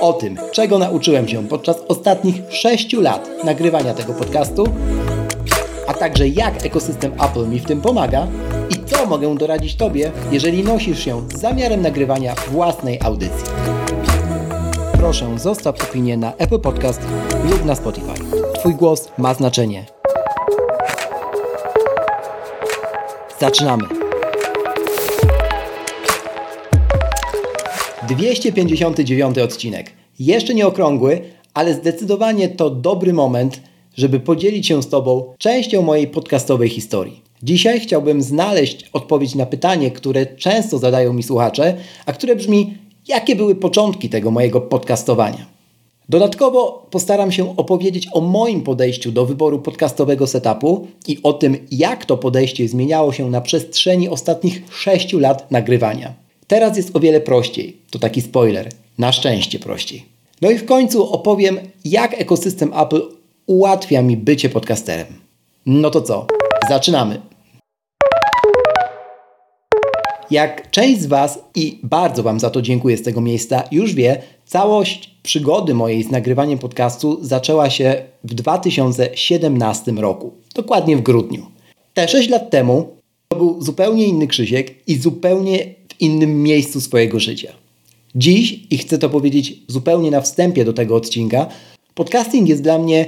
o tym, czego nauczyłem się podczas ostatnich 6 lat nagrywania tego podcastu, a także jak ekosystem Apple mi w tym pomaga i co mogę doradzić Tobie, jeżeli nosisz się z zamiarem nagrywania własnej audycji. Proszę, zostaw opinię na Apple Podcast lub na Spotify. Twój głos ma znaczenie. Zaczynamy! 259 odcinek. Jeszcze nie okrągły, ale zdecydowanie to dobry moment, żeby podzielić się z Tobą częścią mojej podcastowej historii. Dzisiaj chciałbym znaleźć odpowiedź na pytanie, które często zadają mi słuchacze, a które brzmi: jakie były początki tego mojego podcastowania? Dodatkowo postaram się opowiedzieć o moim podejściu do wyboru podcastowego setupu i o tym, jak to podejście zmieniało się na przestrzeni ostatnich 6 lat nagrywania. Teraz jest o wiele prościej. To taki spoiler. Na szczęście prościej. No i w końcu opowiem, jak ekosystem Apple ułatwia mi bycie podcasterem. No to co? Zaczynamy! Jak część z Was, i bardzo Wam za to dziękuję z tego miejsca, już wie, całość przygody mojej z nagrywaniem podcastu zaczęła się w 2017 roku, dokładnie w grudniu. Te 6 lat temu to był zupełnie inny Krzysiek i zupełnie innym miejscu swojego życia. Dziś, i chcę to powiedzieć zupełnie na wstępie do tego odcinka, podcasting jest dla mnie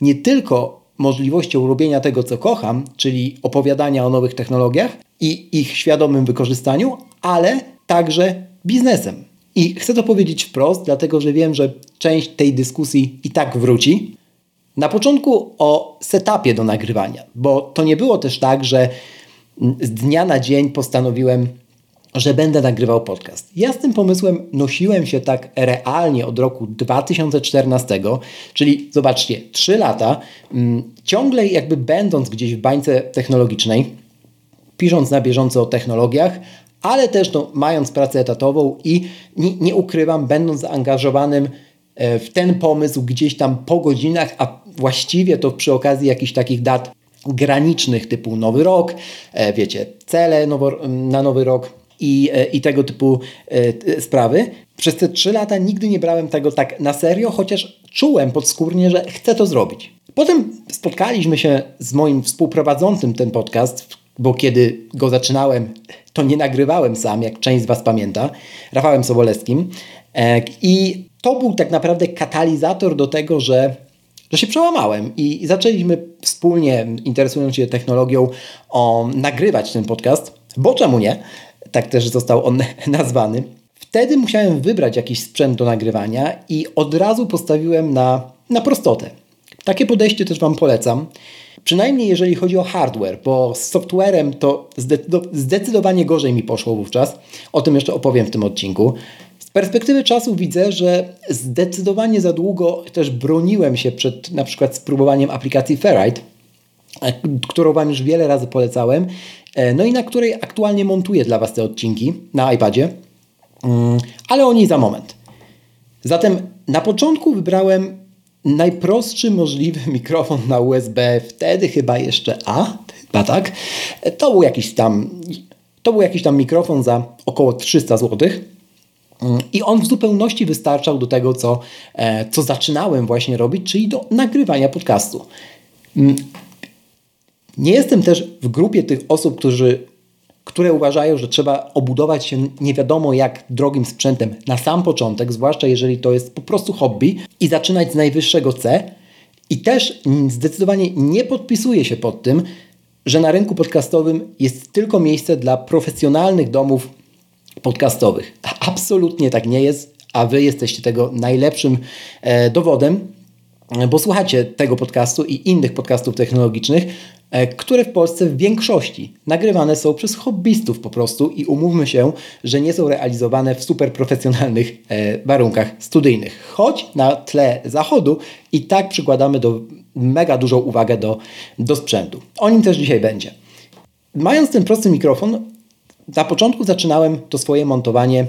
nie tylko możliwością robienia tego, co kocham, czyli opowiadania o nowych technologiach i ich świadomym wykorzystaniu, ale także biznesem. I chcę to powiedzieć wprost, dlatego że wiem, że część tej dyskusji i tak wróci. Na początku o setupie do nagrywania, bo to nie było też tak, że z dnia na dzień postanowiłem że będę nagrywał podcast. Ja z tym pomysłem nosiłem się tak realnie od roku 2014, czyli zobaczcie, 3 lata, mm, ciągle jakby będąc gdzieś w bańce technologicznej, pisząc na bieżąco o technologiach, ale też no, mając pracę etatową i nie, nie ukrywam, będąc zaangażowanym e, w ten pomysł gdzieś tam po godzinach, a właściwie to przy okazji jakichś takich dat granicznych typu Nowy Rok, e, wiecie, cele nowo, na Nowy Rok, i, e, i tego typu e, sprawy. Przez te trzy lata nigdy nie brałem tego tak na serio, chociaż czułem podskórnie, że chcę to zrobić. Potem spotkaliśmy się z moim współprowadzącym ten podcast, bo kiedy go zaczynałem, to nie nagrywałem sam, jak część z Was pamięta, Rafałem Sobolewskim. E, I to był tak naprawdę katalizator do tego, że, że się przełamałem i zaczęliśmy wspólnie, interesując się technologią, o, nagrywać ten podcast, bo czemu nie? Tak też został on nazwany. Wtedy musiałem wybrać jakiś sprzęt do nagrywania i od razu postawiłem na, na prostotę. Takie podejście też Wam polecam. Przynajmniej jeżeli chodzi o hardware, bo z softwarem to zdecydowanie gorzej mi poszło wówczas. O tym jeszcze opowiem w tym odcinku. Z perspektywy czasu widzę, że zdecydowanie za długo też broniłem się przed na przykład spróbowaniem aplikacji Ferrite, którą Wam już wiele razy polecałem E, no i na której aktualnie montuję dla Was te odcinki na iPadzie, mm, ale o niej za moment. Zatem na początku wybrałem najprostszy możliwy mikrofon na USB, wtedy chyba jeszcze A, chyba tak. E, to był jakiś tam, to był jakiś tam mikrofon za około 300 zł. Mm, I on w zupełności wystarczał do tego, co, e, co zaczynałem właśnie robić, czyli do nagrywania podcastu. Nie jestem też w grupie tych osób, którzy, które uważają, że trzeba obudować się nie wiadomo jak drogim sprzętem na sam początek, zwłaszcza jeżeli to jest po prostu hobby i zaczynać z najwyższego C. I też zdecydowanie nie podpisuję się pod tym, że na rynku podcastowym jest tylko miejsce dla profesjonalnych domów podcastowych. Absolutnie tak nie jest, a Wy jesteście tego najlepszym e, dowodem, bo słuchacie tego podcastu i innych podcastów technologicznych, e, które w Polsce w większości nagrywane są przez hobbystów po prostu i umówmy się, że nie są realizowane w super profesjonalnych e, warunkach studyjnych. Choć na tle zachodu i tak przykładamy do mega dużą uwagę do, do sprzętu. O nim też dzisiaj będzie. Mając ten prosty mikrofon, na początku zaczynałem to swoje montowanie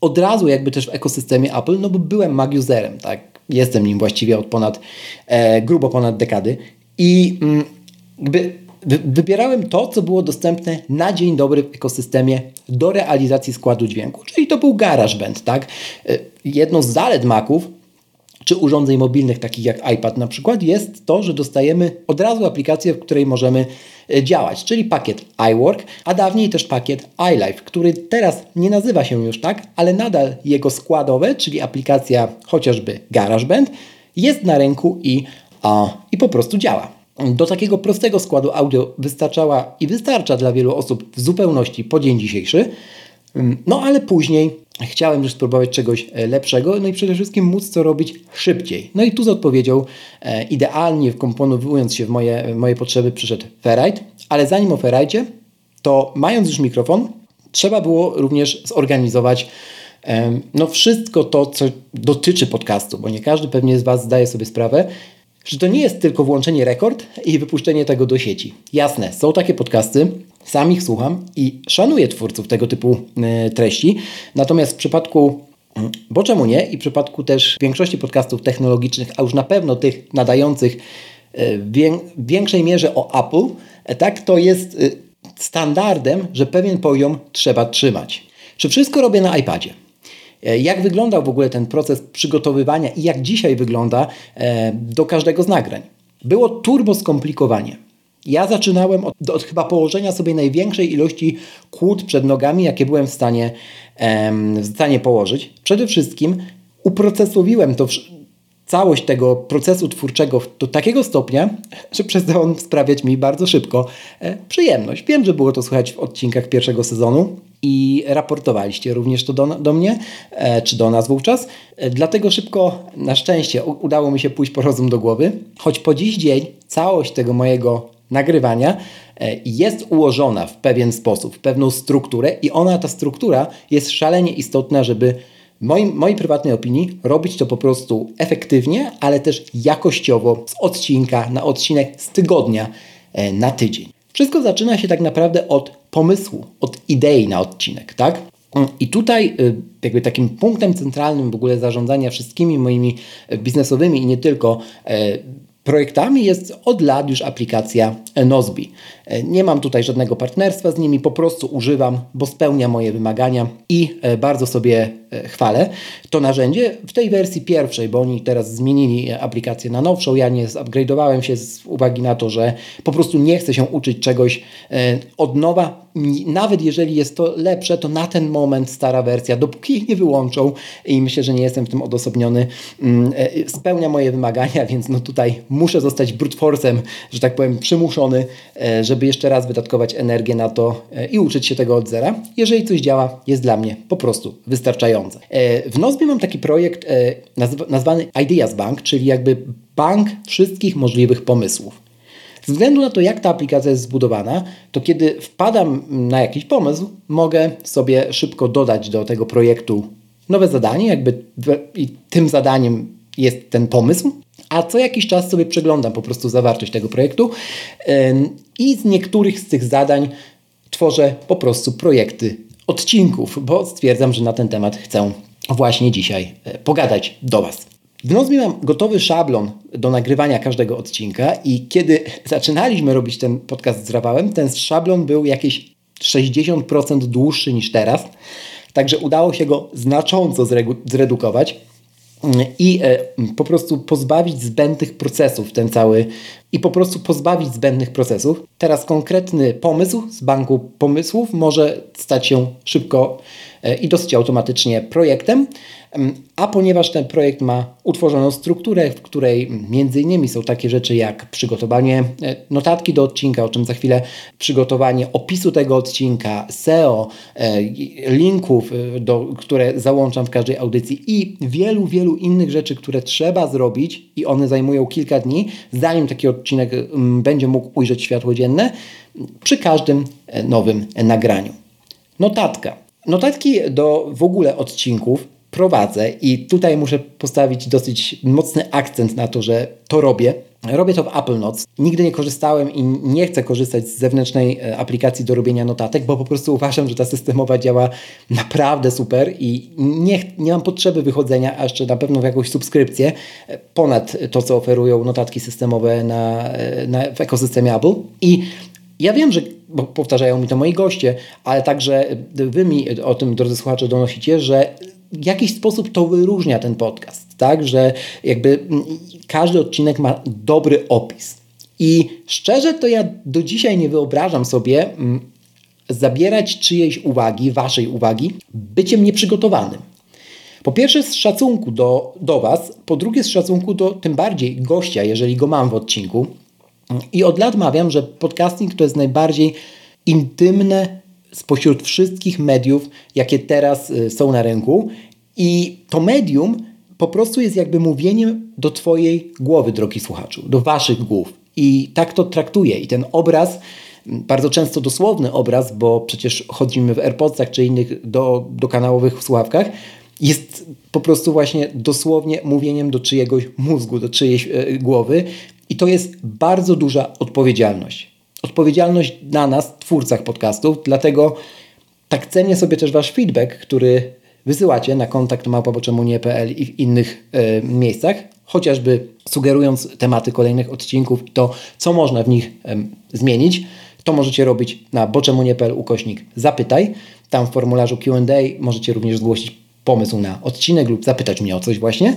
od razu jakby też w ekosystemie Apple, no bo byłem Mac userem, tak? Jestem nim właściwie od ponad, e, grubo ponad dekady i mm, jakby wybierałem to, co było dostępne na dzień dobry w ekosystemie do realizacji składu dźwięku, czyli to był GarageBand, tak? E, jedną z zalet Maców czy urządzeń mobilnych, takich jak iPad na przykład, jest to, że dostajemy od razu aplikację, w której możemy e, działać, czyli pakiet iWork, a dawniej też pakiet iLife, który teraz nie nazywa się już tak, ale nadal jego składowe, czyli aplikacja chociażby GarageBand, jest na rynku i, a, i po prostu działa. Do takiego prostego składu audio wystarczała i wystarcza dla wielu osób w zupełności po dzień dzisiejszy. Mm, no ale później chciałem już spróbować czegoś e, lepszego, no i przede wszystkim móc to robić szybciej. No i tu z odpowiedzią e, idealnie wkomponowując się w moje, moje potrzeby przyszedł Ferrite, ale zanim o Ferrite, to mając już mikrofon, trzeba było również zorganizować e, no wszystko to, co dotyczy podcastu, bo nie każdy pewnie z Was zdaje sobie sprawę, że to nie jest tylko włączenie rekord i wypuszczenie tego do sieci. Jasne, są takie podcasty, sam ich słucham i szanuję twórców tego typu e, treści. Natomiast w przypadku mm, bo czemu nie? I w przypadku też większości podcastów technologicznych, a już na pewno tych nadających e, w większej mierze o Apple, e, tak, to jest standardem, że pewien poziom trzeba trzymać. Czy wszystko robię na iPadzie? Jak wyglądał w ogóle ten proces przygotowywania i jak dzisiaj wygląda do każdego z nagrań? Było turbo skomplikowanie. Ja zaczynałem od, od, chyba położenia sobie największej ilości kłód przed nogami, jakie byłem w stanie, em, w stanie położyć. Przede wszystkim uprocesowiłem to całość tego procesu twórczego do takiego stopnia, że przestał on sprawiać mi bardzo szybko e, przyjemność. Wiem, że było to słychać w odcinkach pierwszego sezonu i raportowaliście również to do, do mnie, e, czy do nas wówczas. E, dlatego szybko, na szczęście, udało mi się pójść po rozum do głowy, choć po dziś dzień całość tego mojego nagrywania e, jest ułożona w pewien sposób, w pewną strukturę i ona, ta struktura jest szalenie istotna, żeby moim, mojej prywatnej opinii robić to po prostu efektywnie, ale też jakościowo z odcinka na odcinek, z tygodnia na tydzień. Wszystko zaczyna się tak naprawdę od pomysłu, od idei na odcinek, tak? I tutaj e, jakby takim punktem centralnym w ogóle zarządzania wszystkimi moimi biznesowymi i nie tylko projektami jest od lat już aplikacja Nozbi. Nie mam tutaj żadnego partnerstwa z nimi, po prostu używam, bo spełnia moje wymagania i bardzo sobie chwalę. To narzędzie w tej wersji pierwszej, bo oni teraz zmienili aplikację na nowszą, ja nie zupgrade'owałem się z uwagi na to, że po prostu nie chcę się uczyć czegoś od nowa. Nawet jeżeli jest to lepsze, to na ten moment stara wersja, dopóki ich nie wyłączą i myślę, że nie jestem w tym odosobniony, mm, spełnia moje wymagania, więc no tutaj muszę zostać brute że tak powiem, przymuszony, żeby jeszcze raz wydatkować energię na to e, i uczyć się tego od zera. Jeżeli coś działa, jest dla mnie po prostu wystarczające. E, w Nozbie mam taki projekt e, nazwany Ideas Bank, czyli jakby bank wszystkich możliwych pomysłów. Ze względu na to, jak ta aplikacja jest zbudowana, to kiedy wpadam na jakiś pomysł, mogę sobie szybko dodać do tego projektu nowe zadanie, jakby i tym zadaniem jest ten pomysł, a co jakiś czas sobie przeglądam po prostu zawartość tego projektu i z niektórych z tych zadań tworzę po prostu projekty odcinków, bo stwierdzam, że na ten temat chcę właśnie dzisiaj e, pogadać do Was. W mam gotowy szablon do nagrywania każdego odcinka i kiedy zaczynaliśmy robić ten podcast z Rafałem, ten szablon był jakieś 60% dłuższy niż teraz, także udało się go znacząco zredukować i e, po prostu pozbawić zbędnych procesów ten cały i po prostu pozbawić zbędnych procesów. Teraz konkretny pomysł z banku pomysłów może stać się szybko i dosyć automatycznie projektem. A ponieważ ten projekt ma utworzoną strukturę, w której między innymi są takie rzeczy jak przygotowanie e, notatki do odcinka, o czym za chwilę, przygotowanie opisu tego odcinka, SEO, e, linków, e, do, które załączam w każdej audycji i wielu, wielu innych rzeczy, które trzeba zrobić i one zajmują kilka dni, zanim taki odcinek będzie mógł ujrzeć światło dzienne przy każdym nowym nagraniu. Notatka. Notatki do w ogóle odcinków prowadzę i tutaj muszę postawić dosyć mocny akcent na to, że to robię. Robię to w Apple Notes. Nigdy nie korzystałem i nie chcę korzystać z zewnętrznej e, aplikacji do robienia notatek, bo po prostu uważam, że ta systemowa działa naprawdę super i nie, nie mam potrzeby wychodzenia, a jeszcze na pewno w jakąś subskrypcję e, ponad to, co oferują notatki systemowe na, e, na, w ekosystemie Apple. I ja wiem, że powtarzają mi to moi goście, ale także wy mi o tym, drodzy słuchacze, donosicie, że w jakiś sposób to wyróżnia ten podcast, tak? Że jakby każdy odcinek ma dobry opis. I szczerze to ja do dzisiaj nie wyobrażam sobie zabierać czyjejś uwagi, waszej uwagi, byciem nieprzygotowanym. Po pierwsze z szacunku do, do was, po drugie z szacunku do tym bardziej gościa, jeżeli go mam w odcinku. I od lat mawiam, że podcasting to jest najbardziej intymne spośród wszystkich mediów, jakie teraz y, są na rynku. I to medium po prostu jest jakby mówieniem do Twojej głowy, drogi słuchaczu, do Waszych głów. I tak to traktuje. I ten obraz, bardzo często dosłowny obraz, bo przecież chodzimy w AirPodsach czy innych do, do kanałowych słuchawkach, jest po prostu właśnie dosłownie mówieniem do czyjegoś mózgu, do czyjejś e, głowy. I to jest bardzo duża odpowiedzialność odpowiedzialność na nas, twórcach podcastów, dlatego tak cenię sobie też Wasz feedback, który wysyłacie na kontakt małpa.nie.pl i w innych y, miejscach, chociażby sugerując tematy kolejnych odcinków i to, co można w nich y, zmienić. To możecie robić na boczemunie.pl ukośnik zapytaj. Tam w formularzu Q&A możecie również zgłosić pomysł na odcinek lub zapytać mnie o coś właśnie.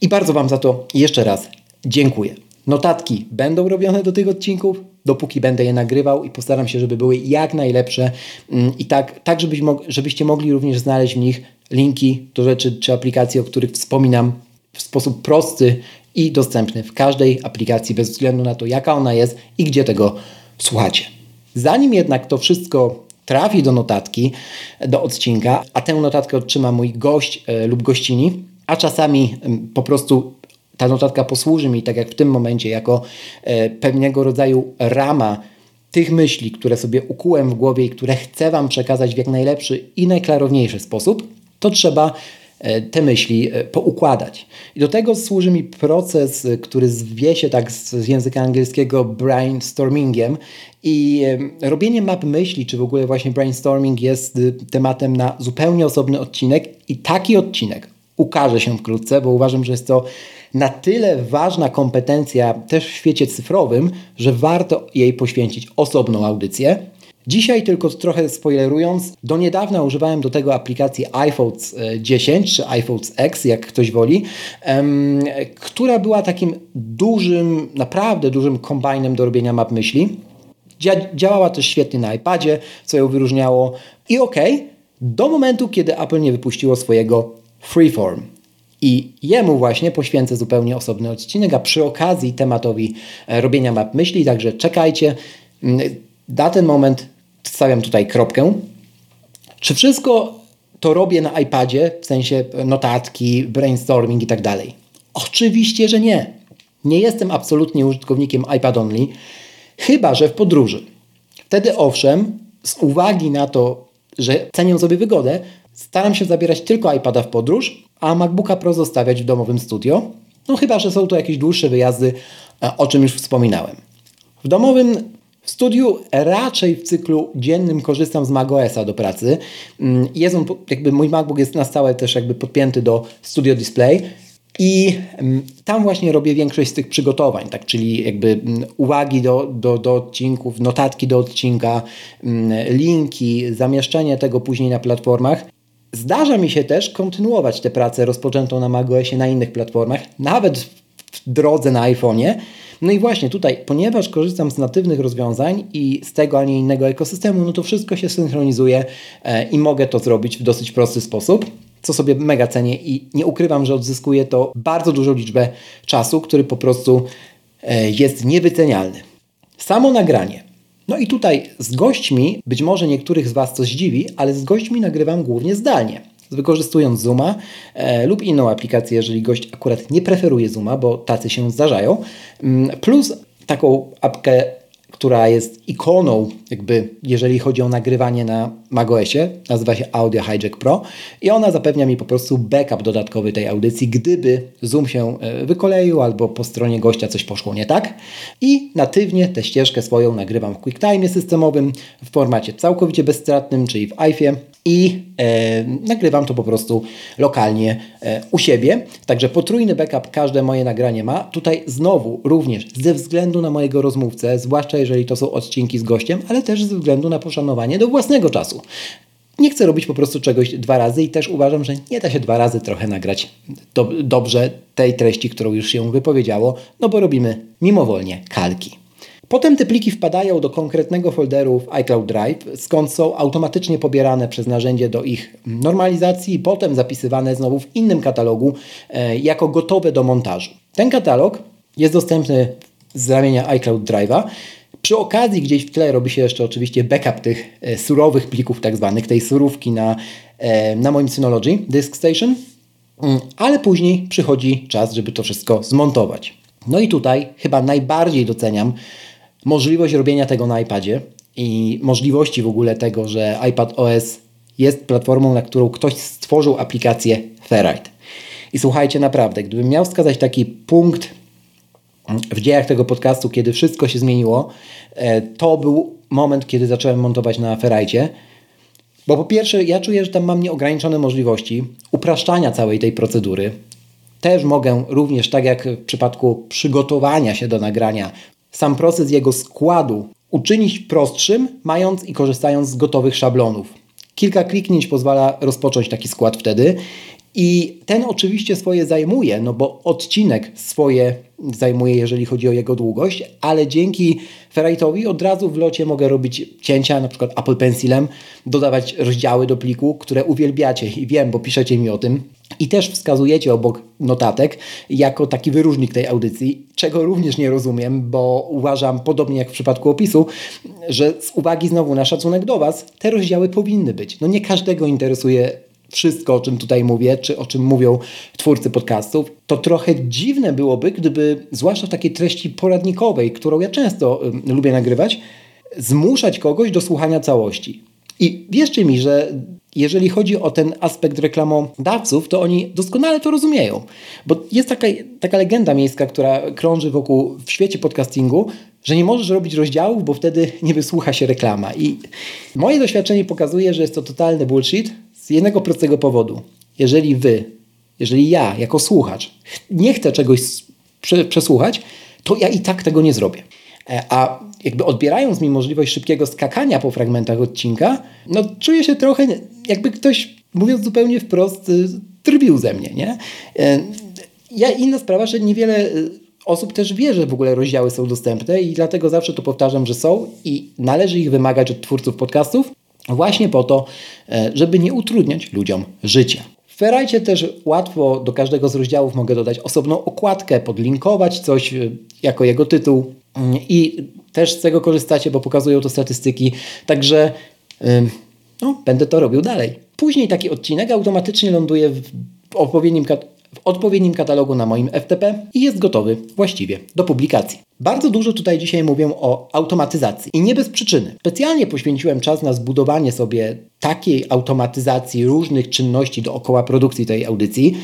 I bardzo Wam za to jeszcze raz dziękuję. Notatki będą robione do tych odcinków, dopóki będę je nagrywał i postaram się, żeby były jak najlepsze mm, i tak, tak żebyś mog żebyście mogli również znaleźć w nich linki do rzeczy czy aplikacji, o których wspominam w sposób prosty i dostępny w każdej aplikacji, bez względu na to, jaka ona jest i gdzie tego słuchacie. Zanim jednak to wszystko trafi do notatki, do odcinka, a tę notatkę otrzyma mój gość e, lub gościni, a czasami po prostu ta notatka posłuży mi, tak jak w tym momencie, jako e, pewnego rodzaju rama tych myśli, które sobie ukułem w głowie i które chcę Wam przekazać w jak najlepszy i najklarowniejszy sposób, to trzeba e, te myśli e, poukładać. I do tego służy mi proces, który zwie się tak z języka angielskiego brainstormingiem. I robienie map myśli, czy w ogóle właśnie brainstorming jest tematem na zupełnie osobny odcinek. I taki odcinek ukaże się wkrótce, bo uważam, że jest to na tyle ważna kompetencja też w świecie cyfrowym, że warto jej poświęcić osobną audycję. Dzisiaj tylko trochę spoilerując, do niedawna używałem do tego aplikacji iPhones 10 czy iPhones X, jak ktoś woli, która była takim dużym, naprawdę dużym kombajnem do robienia map myśli. Dzia działała też świetnie na iPadzie, co ją wyróżniało. I okej, okay, do momentu, kiedy Apple nie wypuściło swojego Freeform. I jemu właśnie poświęcę zupełnie osobny odcinek, a przy okazji tematowi e, robienia map myśli, także czekajcie. Mm, na ten moment stawiam tutaj kropkę. Czy wszystko to robię na iPadzie, w sensie notatki, brainstorming i tak dalej? Oczywiście, że nie. Nie jestem absolutnie użytkownikiem iPad only, chyba że w podróży. Wtedy owszem, z uwagi na to, że cenię sobie wygodę, staram się zabierać tylko iPada w podróż, a MacBooka Pro zostawiać w domowym studio. No chyba, że są to jakieś dłuższe wyjazdy, e, o czym już wspominałem. W domowym studiu raczej w cyklu dziennym korzystam z macOSa do pracy. Mm, jest on, jakby mój MacBook jest na stałe też jakby podpięty do Studio Display i mm, tam właśnie robię większość z tych przygotowań, tak, czyli jakby mm, uwagi do, do, do odcinków, notatki do odcinka, linki, zamieszczenie tego później na platformach. Zdarza mi się też kontynuować tę pracę rozpoczętą na macOSie na innych platformach, nawet w drodze na iPhone'ie, No i właśnie tutaj, ponieważ korzystam z natywnych rozwiązań i z tego, a nie innego ekosystemu, no to wszystko się synchronizuje e, i mogę to zrobić w dosyć prosty sposób co sobie mega cenię i nie ukrywam, że odzyskuję to bardzo dużą liczbę czasu, który po prostu e, jest niewycenialny. Samo nagranie. No i tutaj z gośćmi, być może niektórych z Was coś zdziwi, ale z gośćmi nagrywam głównie zdalnie. Wykorzystując Zooma e, lub inną aplikację, jeżeli gość akurat nie preferuje Zooma, bo tacy się zdarzają, mm, plus taką apkę która jest ikoną, jakby jeżeli chodzi o nagrywanie na macOSie, nazywa się Audio Hijack Pro i ona zapewnia mi po prostu backup dodatkowy tej audycji, gdyby Zoom się e, wykoleił albo po stronie gościa coś poszło nie tak. I natywnie tę ścieżkę swoją nagrywam w QuickTime systemowym w formacie całkowicie bezstratnym, czyli w iPhone i e, nagrywam to po prostu lokalnie e, u siebie. Także potrójny backup każde moje nagranie ma. Tutaj znowu również ze względu na mojego rozmówcę, zwłaszcza jeżeli to są odcinki z gościem, ale też ze względu na poszanowanie do własnego czasu. Nie chcę robić po prostu czegoś dwa razy i też uważam, że nie da się dwa razy trochę nagrać do, dobrze tej treści, którą już się wypowiedziało, no bo robimy mimowolnie kalki. Potem te pliki wpadają do konkretnego folderu w iCloud Drive, skąd są automatycznie pobierane przez narzędzie do ich normalizacji i potem zapisywane znowu w innym katalogu e, jako gotowe do montażu. Ten katalog jest dostępny z ramienia iCloud Drive'a. Przy okazji gdzieś w tle robi się jeszcze oczywiście backup tych e, surowych plików, tak zwanych, tej surówki na, e, na moim Synology Disk Station, mm, ale później przychodzi czas, żeby to wszystko zmontować. No i tutaj chyba najbardziej doceniam możliwość robienia tego na iPadzie i możliwości w ogóle tego, że iPad OS jest platformą, na którą ktoś stworzył aplikację Ferrite. I słuchajcie, naprawdę, gdybym miał wskazać taki punkt w dziejach tego podcastu, kiedy wszystko się zmieniło, e, to był moment, kiedy zacząłem montować na Ferrite. Bo po pierwsze, ja czuję, że tam mam nieograniczone możliwości upraszczania całej tej procedury. Też mogę również, tak jak w przypadku przygotowania się do nagrania, sam proces jego składu uczynić prostszym, mając i korzystając z gotowych szablonów. Kilka kliknięć pozwala rozpocząć taki skład wtedy. I ten oczywiście swoje zajmuje, no bo odcinek swoje zajmuje, jeżeli chodzi o jego długość, ale dzięki Ferrite'owi od razu w locie mogę robić cięcia, na przykład Apple Pencilem, dodawać rozdziały do pliku, które uwielbiacie i wiem, bo piszecie mi o tym. I też wskazujecie obok notatek jako taki wyróżnik tej audycji, czego również nie rozumiem, bo uważam, podobnie jak w przypadku opisu, że z uwagi znowu na szacunek do Was, te rozdziały powinny być. No nie każdego interesuje wszystko, o czym tutaj mówię, czy o czym mówią twórcy podcastów, to trochę dziwne byłoby, gdyby, zwłaszcza w takiej treści poradnikowej, którą ja często y, lubię nagrywać, zmuszać kogoś do słuchania całości. I wierzcie mi, że jeżeli chodzi o ten aspekt reklamodawców, to oni doskonale to rozumieją. Bo jest taka, taka legenda miejska, która krąży wokół w świecie podcastingu, że nie możesz robić rozdziałów, bo wtedy nie wysłucha się reklama. I moje doświadczenie pokazuje, że jest to totalny bullshit z jednego prostego powodu. Jeżeli wy, jeżeli ja jako słuchacz nie chcę czegoś przesłuchać, to ja i tak tego nie zrobię. E, a jakby odbierając mi możliwość szybkiego skakania po fragmentach odcinka, no czuję się trochę jakby ktoś, mówiąc zupełnie wprost, y, drwił ze mnie, nie? E, ja inna sprawa, że niewiele y, osób też wie, że w ogóle rozdziały są dostępne i dlatego zawsze to powtarzam, że są i należy ich wymagać od twórców podcastów właśnie po to, e, żeby nie utrudniać ludziom życia. W Ferajcie też łatwo do każdego z rozdziałów mogę dodać osobną okładkę, podlinkować coś jako jego tytuł. I też z tego korzystacie, bo pokazują to statystyki. Także no, będę to robił dalej. Później taki odcinek automatycznie ląduje w odpowiednim, w odpowiednim katalogu na moim FTP i jest gotowy właściwie do publikacji. Bardzo dużo tutaj dzisiaj mówię o automatyzacji i nie bez przyczyny. Specjalnie poświęciłem czas na zbudowanie sobie takiej automatyzacji różnych czynności dookoła produkcji tej audycji,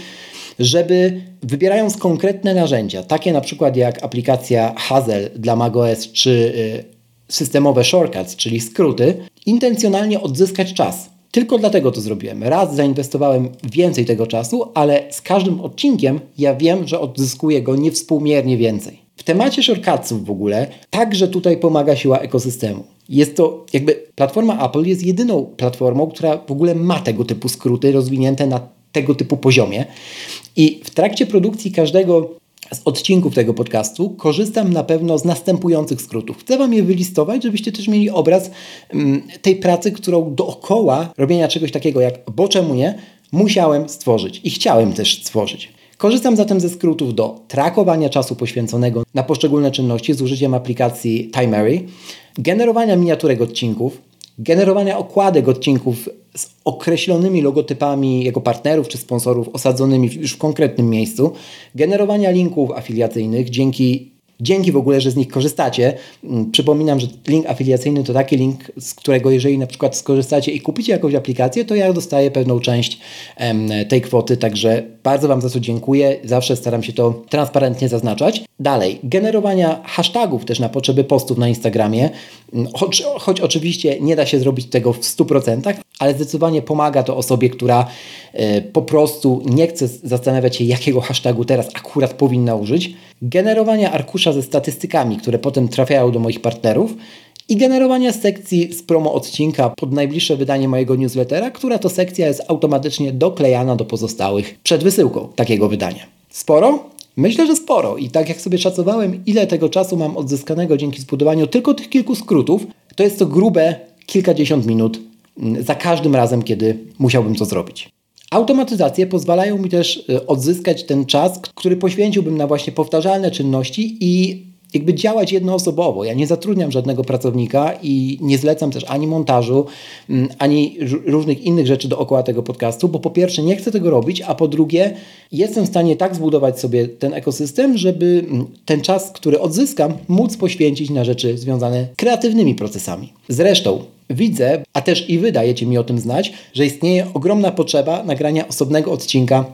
żeby wybierając konkretne narzędzia, takie na przykład jak aplikacja Hazel dla macOS czy y, systemowe shortcuts, czyli skróty, intencjonalnie odzyskać czas. Tylko dlatego to zrobiłem. Raz zainwestowałem więcej tego czasu, ale z każdym odcinkiem ja wiem, że odzyskuję go niewspółmiernie więcej. W temacie shortcutsów w ogóle także tutaj pomaga siła ekosystemu. Jest to jakby platforma Apple jest jedyną platformą, która w ogóle ma tego typu skróty rozwinięte na tego typu poziomie. I w trakcie produkcji każdego z odcinków tego podcastu korzystam na pewno z następujących skrótów. Chcę Wam je wylistować, żebyście też mieli obraz mm, tej pracy, którą dookoła robienia czegoś takiego jak bo czemu nie, musiałem stworzyć i chciałem też stworzyć. Korzystam zatem ze skrótów do trakowania czasu poświęconego na poszczególne czynności z użyciem aplikacji Timery, generowania miniaturek odcinków, generowania okładek odcinków z określonymi logotypami jego partnerów czy sponsorów osadzonymi już w konkretnym miejscu, generowania linków afiliacyjnych dzięki Dzięki w ogóle, że z nich korzystacie. Mm, przypominam, że link afiliacyjny to taki link, z którego jeżeli na przykład skorzystacie i kupicie jakąś aplikację, to ja dostaję pewną część tej kwoty, także bardzo Wam za to dziękuję. Zawsze staram się to transparentnie zaznaczać. Dalej, generowania hashtagów też na potrzeby postów na Instagramie, mm, choć, choć oczywiście nie da się zrobić tego w 100%, ale zdecydowanie pomaga to osobie, która e, po prostu nie chce zastanawiać się, jakiego hashtagu teraz akurat powinna użyć. Generowania arkusza ze statystykami, które potem trafiają do moich partnerów i generowania sekcji z promo odcinka pod najbliższe wydanie mojego newslettera, która to sekcja jest automatycznie doklejana do pozostałych przed wysyłką takiego wydania. Sporo? Myślę, że sporo. I tak jak sobie szacowałem, ile tego czasu mam odzyskanego dzięki zbudowaniu tylko tych kilku skrótów, to jest to grube kilkadziesiąt minut za każdym razem, kiedy musiałbym to zrobić. Automatyzacje pozwalają mi też y, odzyskać ten czas, który poświęciłbym na właśnie powtarzalne czynności i jakby działać jednoosobowo. Ja nie zatrudniam żadnego pracownika i nie zlecam też ani montażu, mm, ani różnych innych rzeczy dookoła tego podcastu, bo po pierwsze nie chcę tego robić, a po drugie jestem w stanie tak zbudować sobie ten ekosystem, żeby mm, ten czas, który odzyskam, móc poświęcić na rzeczy związane z kreatywnymi procesami. Zresztą widzę, a też i wy dajecie mi o tym znać, że istnieje ogromna potrzeba nagrania osobnego odcinka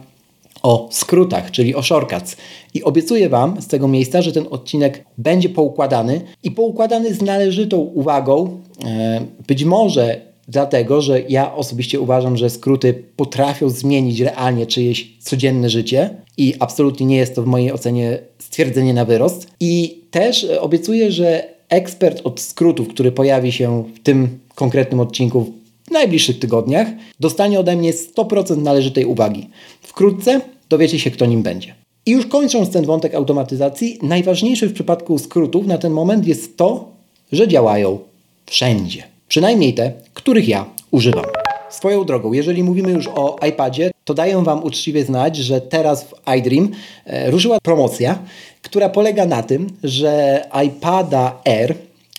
o skrótach, czyli o shortcuts. I obiecuję Wam z tego miejsca, że ten odcinek będzie poukładany i poukładany z należytą uwagą. E, być może dlatego, że ja osobiście uważam, że skróty potrafią zmienić realnie czyjeś codzienne życie i absolutnie nie jest to w mojej ocenie stwierdzenie na wyrost. I też obiecuję, że ekspert od skrótów, który pojawi się w tym konkretnym odcinku w najbliższych tygodniach, dostanie ode mnie 100% należytej uwagi. Wkrótce dowiecie się, kto nim będzie. I już kończąc ten wątek automatyzacji, najważniejszy w przypadku skrótów na ten moment jest to, że działają wszędzie. Przynajmniej te, których ja używam. Swoją drogą, jeżeli mówimy już o iPadzie, to daję Wam uczciwie znać, że teraz w iDream e, ruszyła promocja, która polega na tym, że iPada Air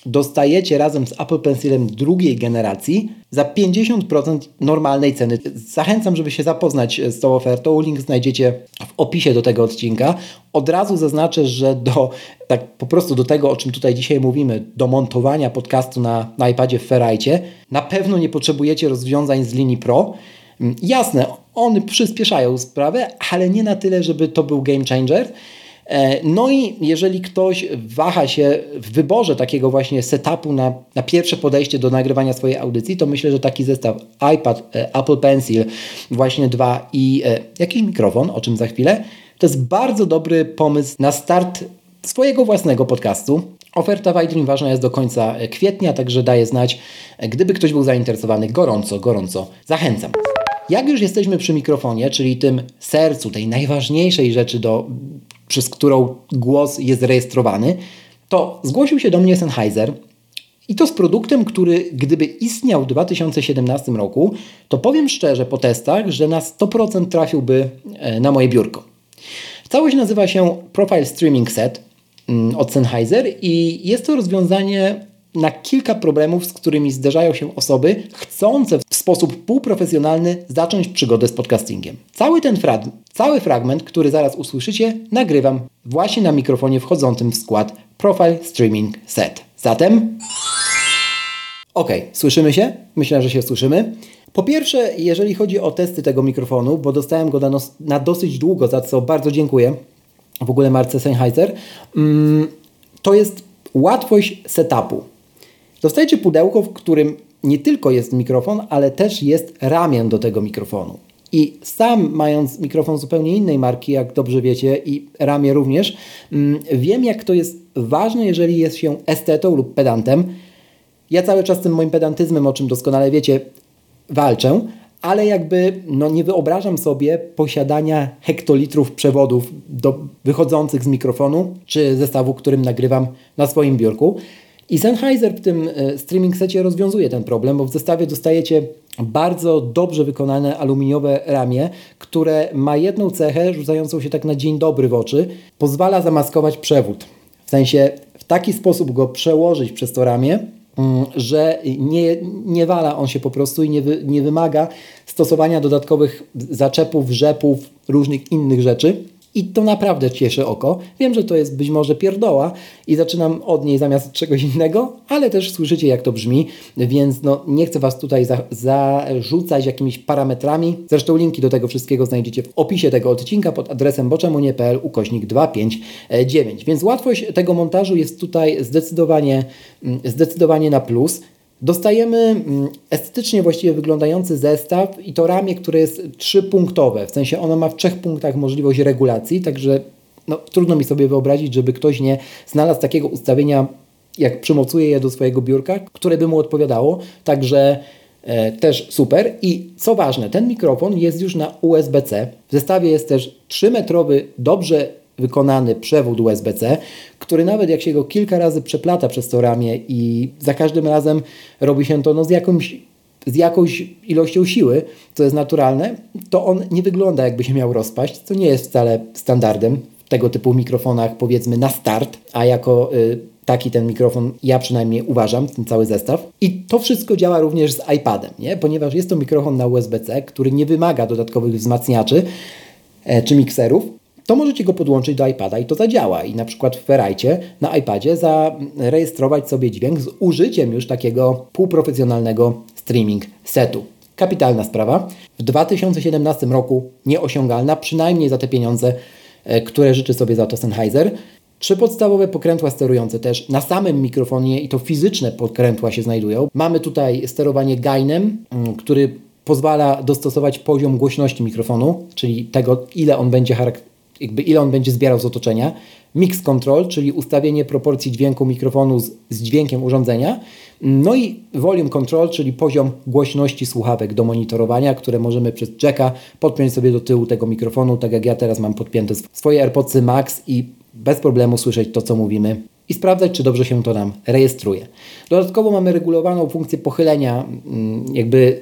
dostajecie razem z Apple Pencilem drugiej generacji za 50% normalnej ceny. Zachęcam, żeby się zapoznać z tą ofertą. Link znajdziecie w opisie do tego odcinka. Od razu zaznaczę, że do, tak po prostu do tego, o czym tutaj dzisiaj mówimy, do montowania podcastu na, na iPadzie w Ferrite, na pewno nie potrzebujecie rozwiązań z linii Pro. Jasne, one przyspieszają sprawę, ale nie na tyle, żeby to był game changer. E, no i jeżeli ktoś waha się w wyborze takiego właśnie setupu na, na pierwsze podejście do nagrywania swojej audycji, to myślę, że taki zestaw iPad, e, Apple Pencil, właśnie dwa i e, jakiś mikrofon, o czym za chwilę, to jest bardzo dobry pomysł na start swojego własnego podcastu. Oferta w ważna jest do końca kwietnia, także daję znać, gdyby ktoś był zainteresowany, gorąco, gorąco zachęcam. Jak już jesteśmy przy mikrofonie, czyli tym sercu, tej najważniejszej rzeczy do przez którą głos jest rejestrowany, to zgłosił się do mnie Sennheiser i to z produktem, który gdyby istniał w 2017 roku, to powiem szczerze po testach, że na 100% trafiłby e, na moje biurko. Całość nazywa się Profile Streaming Set mm, od Sennheiser i jest to rozwiązanie na kilka problemów, z którymi zderzają się osoby chcące w sposób półprofesjonalny zacząć przygodę z podcastingiem. Cały ten frag cały fragment, który zaraz usłyszycie, nagrywam właśnie na mikrofonie wchodzącym w skład Profile Streaming Set. Zatem... Ok, słyszymy się? Myślę, że się słyszymy. Po pierwsze, jeżeli chodzi o testy tego mikrofonu, bo dostałem go na, na dosyć długo, za co bardzo dziękuję w ogóle marce Sennheiser, mm, to jest łatwość setupu. Dostajecie pudełko, w którym nie tylko jest mikrofon, ale też jest ramię do tego mikrofonu. I sam, mając mikrofon zupełnie innej marki, jak dobrze wiecie, i ramię również, mm, wiem, jak to jest ważne, jeżeli jest się estetą lub pedantem. Ja cały czas tym moim pedantyzmem, o czym doskonale wiecie, walczę, ale jakby no nie wyobrażam sobie posiadania hektolitrów przewodów do, wychodzących z mikrofonu czy zestawu, którym nagrywam na swoim biurku. I Sennheiser w tym e, streaming secie rozwiązuje ten problem, bo w zestawie dostajecie bardzo dobrze wykonane aluminiowe ramię, które ma jedną cechę rzucającą się tak na dzień dobry w oczy. Pozwala zamaskować przewód. W sensie w taki sposób go przełożyć przez to ramię, mm, że nie, nie wala on się po prostu i nie, nie wymaga stosowania dodatkowych zaczepów, rzepów, różnych innych rzeczy. I to naprawdę cieszy oko. Wiem, że to jest być może pierdoła i zaczynam od niej zamiast czegoś innego, ale też słyszycie jak to brzmi, więc no, nie chcę Was tutaj za, zarzucać jakimiś parametrami. Zresztą linki do tego wszystkiego znajdziecie w opisie tego odcinka pod adresem boczemunie.pl ukośnik 259. Więc łatwość tego montażu jest tutaj zdecydowanie, mm, zdecydowanie na plus. Dostajemy mm, estetycznie właściwie wyglądający zestaw i to ramię, które jest trzypunktowe, w sensie ono ma w trzech punktach możliwość regulacji, także no, trudno mi sobie wyobrazić, żeby ktoś nie znalazł takiego ustawienia, jak przymocuje je do swojego biurka, które by mu odpowiadało, także e, też super. I co ważne, ten mikrofon jest już na USB-C. W zestawie jest też 3-metrowy, dobrze wykonany przewód USB-C, który nawet jak się go kilka razy przeplata przez to ramię i za każdym razem robi się to no, z, jakąś, z jakąś ilością siły, co jest naturalne, to on nie wygląda jakby się miał rozpaść, co nie jest wcale standardem w tego typu mikrofonach powiedzmy na start, a jako y, taki ten mikrofon ja przynajmniej uważam, ten cały zestaw. I to wszystko działa również z iPadem, nie? ponieważ jest to mikrofon na USB-C, który nie wymaga dodatkowych wzmacniaczy e, czy mikserów, to możecie go podłączyć do iPada i to zadziała. I na przykład w Ferrite na iPadzie zarejestrować sobie dźwięk z użyciem już takiego półprofesjonalnego streaming setu. Kapitalna sprawa. W 2017 roku nieosiągalna, przynajmniej za te pieniądze, e, które życzy sobie za to Sennheiser. Trzy podstawowe pokrętła sterujące też na samym mikrofonie i to fizyczne pokrętła się znajdują. Mamy tutaj sterowanie gainem, mm, który pozwala dostosować poziom głośności mikrofonu, czyli tego, ile on będzie jakby ile on będzie zbierał z otoczenia. Mix control, czyli ustawienie proporcji dźwięku mikrofonu z, z dźwiękiem urządzenia. No i volume control, czyli poziom głośności słuchawek do monitorowania, które możemy przez jacka podpiąć sobie do tyłu tego mikrofonu, tak jak ja teraz mam podpięte swoje AirPodsy Max i bez problemu słyszeć to, co mówimy i sprawdzać, czy dobrze się to nam rejestruje. Dodatkowo mamy regulowaną funkcję pochylenia mm, jakby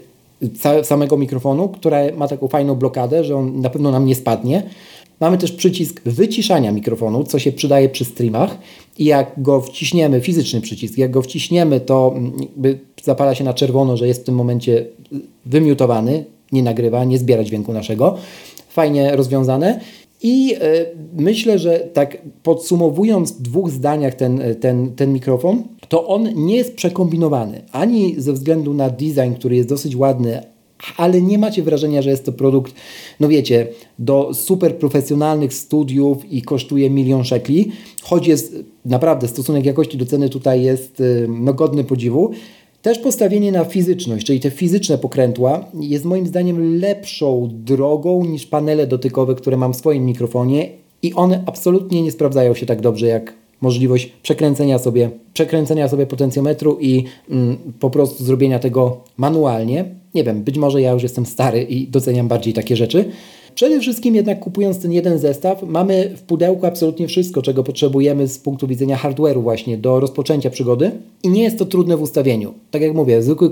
samego mikrofonu, która ma taką fajną blokadę, że on na pewno nam nie spadnie. Mamy też przycisk wyciszania mikrofonu, co się przydaje przy streamach i jak go wciśniemy, fizyczny przycisk, jak go wciśniemy, to mm, zapala się na czerwono, że jest w tym momencie wymiutowany, nie nagrywa, nie zbiera dźwięku naszego. Fajnie rozwiązane. I y, myślę, że tak podsumowując w dwóch zdaniach ten, ten, ten mikrofon, to on nie jest przekombinowany ani ze względu na design, który jest dosyć ładny, ale nie macie wrażenia, że jest to produkt, no wiecie, do super profesjonalnych studiów i kosztuje milion szekli, choć jest naprawdę stosunek jakości do ceny tutaj jest y, no, godny podziwu. Też postawienie na fizyczność, czyli te fizyczne pokrętła, jest moim zdaniem lepszą drogą niż panele dotykowe, które mam w swoim mikrofonie i one absolutnie nie sprawdzają się tak dobrze jak możliwość przekręcenia sobie, przekręcenia sobie potencjometru i mm, po prostu zrobienia tego manualnie. Nie wiem, być może ja już jestem stary i doceniam bardziej takie rzeczy. Przede wszystkim jednak kupując ten jeden zestaw, mamy w pudełku absolutnie wszystko, czego potrzebujemy z punktu widzenia hardware'u właśnie do rozpoczęcia przygody i nie jest to trudne w ustawieniu. Tak jak mówię, zwykły,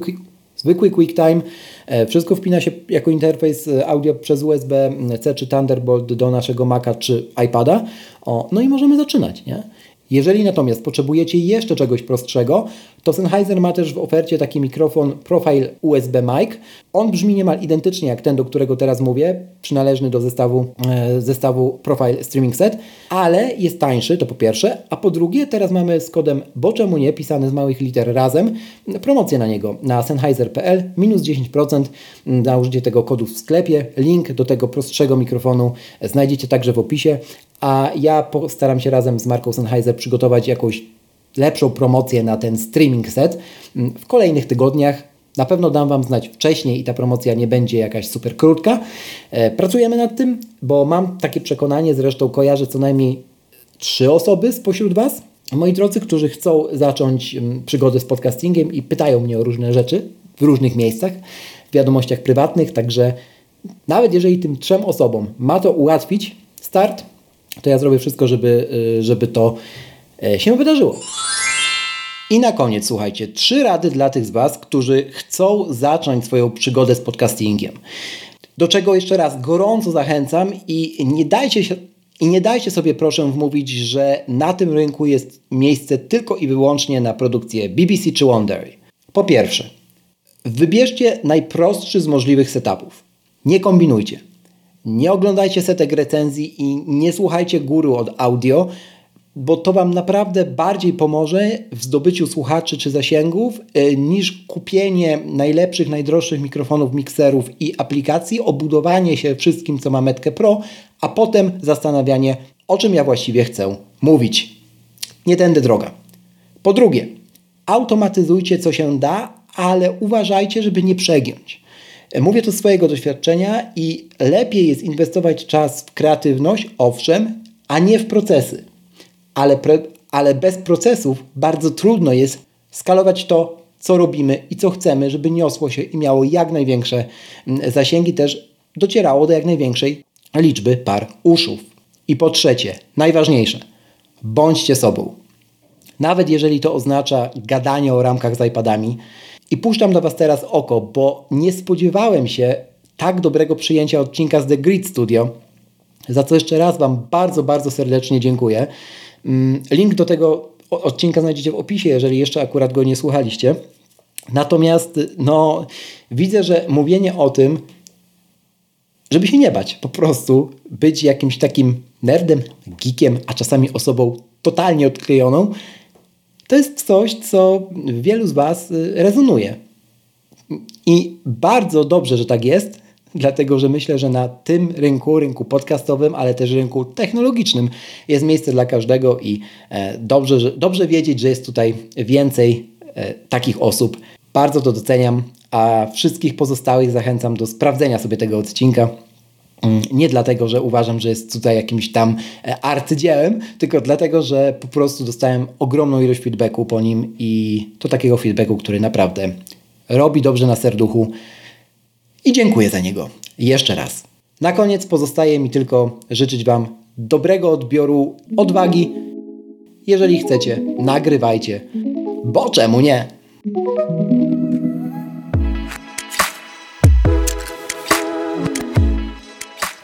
zwykły QuickTime, e, wszystko wpina się jako interfejs e, audio przez USB-C czy Thunderbolt do naszego Maca czy iPada. O, no i możemy zaczynać, nie? Jeżeli natomiast potrzebujecie jeszcze czegoś prostszego, to Sennheiser ma też w ofercie taki mikrofon Profile USB Mic. On brzmi niemal identycznie jak ten, do którego teraz mówię, przynależny do zestawu, e, zestawu Profile Streaming Set, ale jest tańszy, to po pierwsze, a po drugie teraz mamy z kodem bo czemu nie, pisany z małych liter razem, promocję na niego na sennheiser.pl, minus 10% na użycie tego kodu w sklepie. Link do tego prostszego mikrofonu znajdziecie także w opisie, a ja postaram się razem z Marką Sennheiser przygotować jakąś lepszą promocję na ten streaming set mm, w kolejnych tygodniach. Na pewno dam Wam znać wcześniej i ta promocja nie będzie jakaś super krótka. E, pracujemy nad tym, bo mam takie przekonanie, zresztą kojarzę co najmniej trzy osoby spośród Was, moi drodzy, którzy chcą zacząć mm, przygodę z podcastingiem i pytają mnie o różne rzeczy w różnych miejscach. w wiadomościach prywatnych, także nawet jeżeli tym trzem osobom ma to ułatwić start, to ja zrobię wszystko, żeby, y, żeby to e, się wydarzyło. I na koniec, słuchajcie, trzy rady dla tych z Was, którzy chcą zacząć swoją przygodę z podcastingiem. Do czego jeszcze raz gorąco zachęcam i nie dajcie się. I nie dajcie sobie proszę wmówić, że na tym rynku jest miejsce tylko i wyłącznie na produkcję BBC czy Wondery. Po pierwsze, wybierzcie najprostszy z możliwych setupów. Nie kombinujcie. Nie oglądajcie setek recenzji i nie słuchajcie guru od audio, bo to Wam naprawdę bardziej pomoże w zdobyciu słuchaczy czy zasięgów e, niż kupienie najlepszych, najdroższych mikrofonów, mikserów i aplikacji, obudowanie się wszystkim, co ma Metkę Pro, a potem zastanawianie, o czym ja właściwie chcę mówić. Nie tędy droga. Po drugie, automatyzujcie co się da, ale uważajcie, żeby nie przegiąć. Mówię to z swojego doświadczenia i lepiej jest inwestować czas w kreatywność, owszem, a nie w procesy ale, pre, ale bez procesów bardzo trudno jest skalować to, co robimy i co chcemy, żeby niosło się i miało jak największe mm, zasięgi, też docierało do jak największej liczby par uszów. I po trzecie, najważniejsze, bądźcie sobą. Nawet jeżeli to oznacza gadanie o ramkach z iPadami. I puszczam do Was teraz oko, bo nie spodziewałem się tak dobrego przyjęcia odcinka z The Grid Studio, za co jeszcze raz Wam bardzo, bardzo serdecznie dziękuję. Mm, link do tego odcinka znajdziecie w opisie, jeżeli jeszcze akurat go nie słuchaliście. Natomiast no, widzę, że mówienie o tym, żeby się nie bać, po prostu być jakimś takim nerdem, geekiem, a czasami osobą totalnie odklejoną, to jest coś, co wielu z Was y, rezonuje. I bardzo dobrze, że tak jest, dlatego że myślę, że na tym rynku, rynku podcastowym, ale też rynku technologicznym jest miejsce dla każdego i e, dobrze, że, dobrze wiedzieć, że jest tutaj więcej e, takich osób. Bardzo to doceniam, a wszystkich pozostałych zachęcam do sprawdzenia sobie tego odcinka. Mm, nie dlatego, że uważam, że jest tutaj jakimś tam e, arcydziełem, tylko dlatego, że po prostu dostałem ogromną ilość feedbacku po nim i to takiego feedbacku, który naprawdę robi dobrze na serduchu i dziękuję za niego jeszcze raz. Na koniec pozostaje mi tylko życzyć Wam dobrego odbioru odwagi. Jeżeli chcecie, nagrywajcie, bo czemu nie?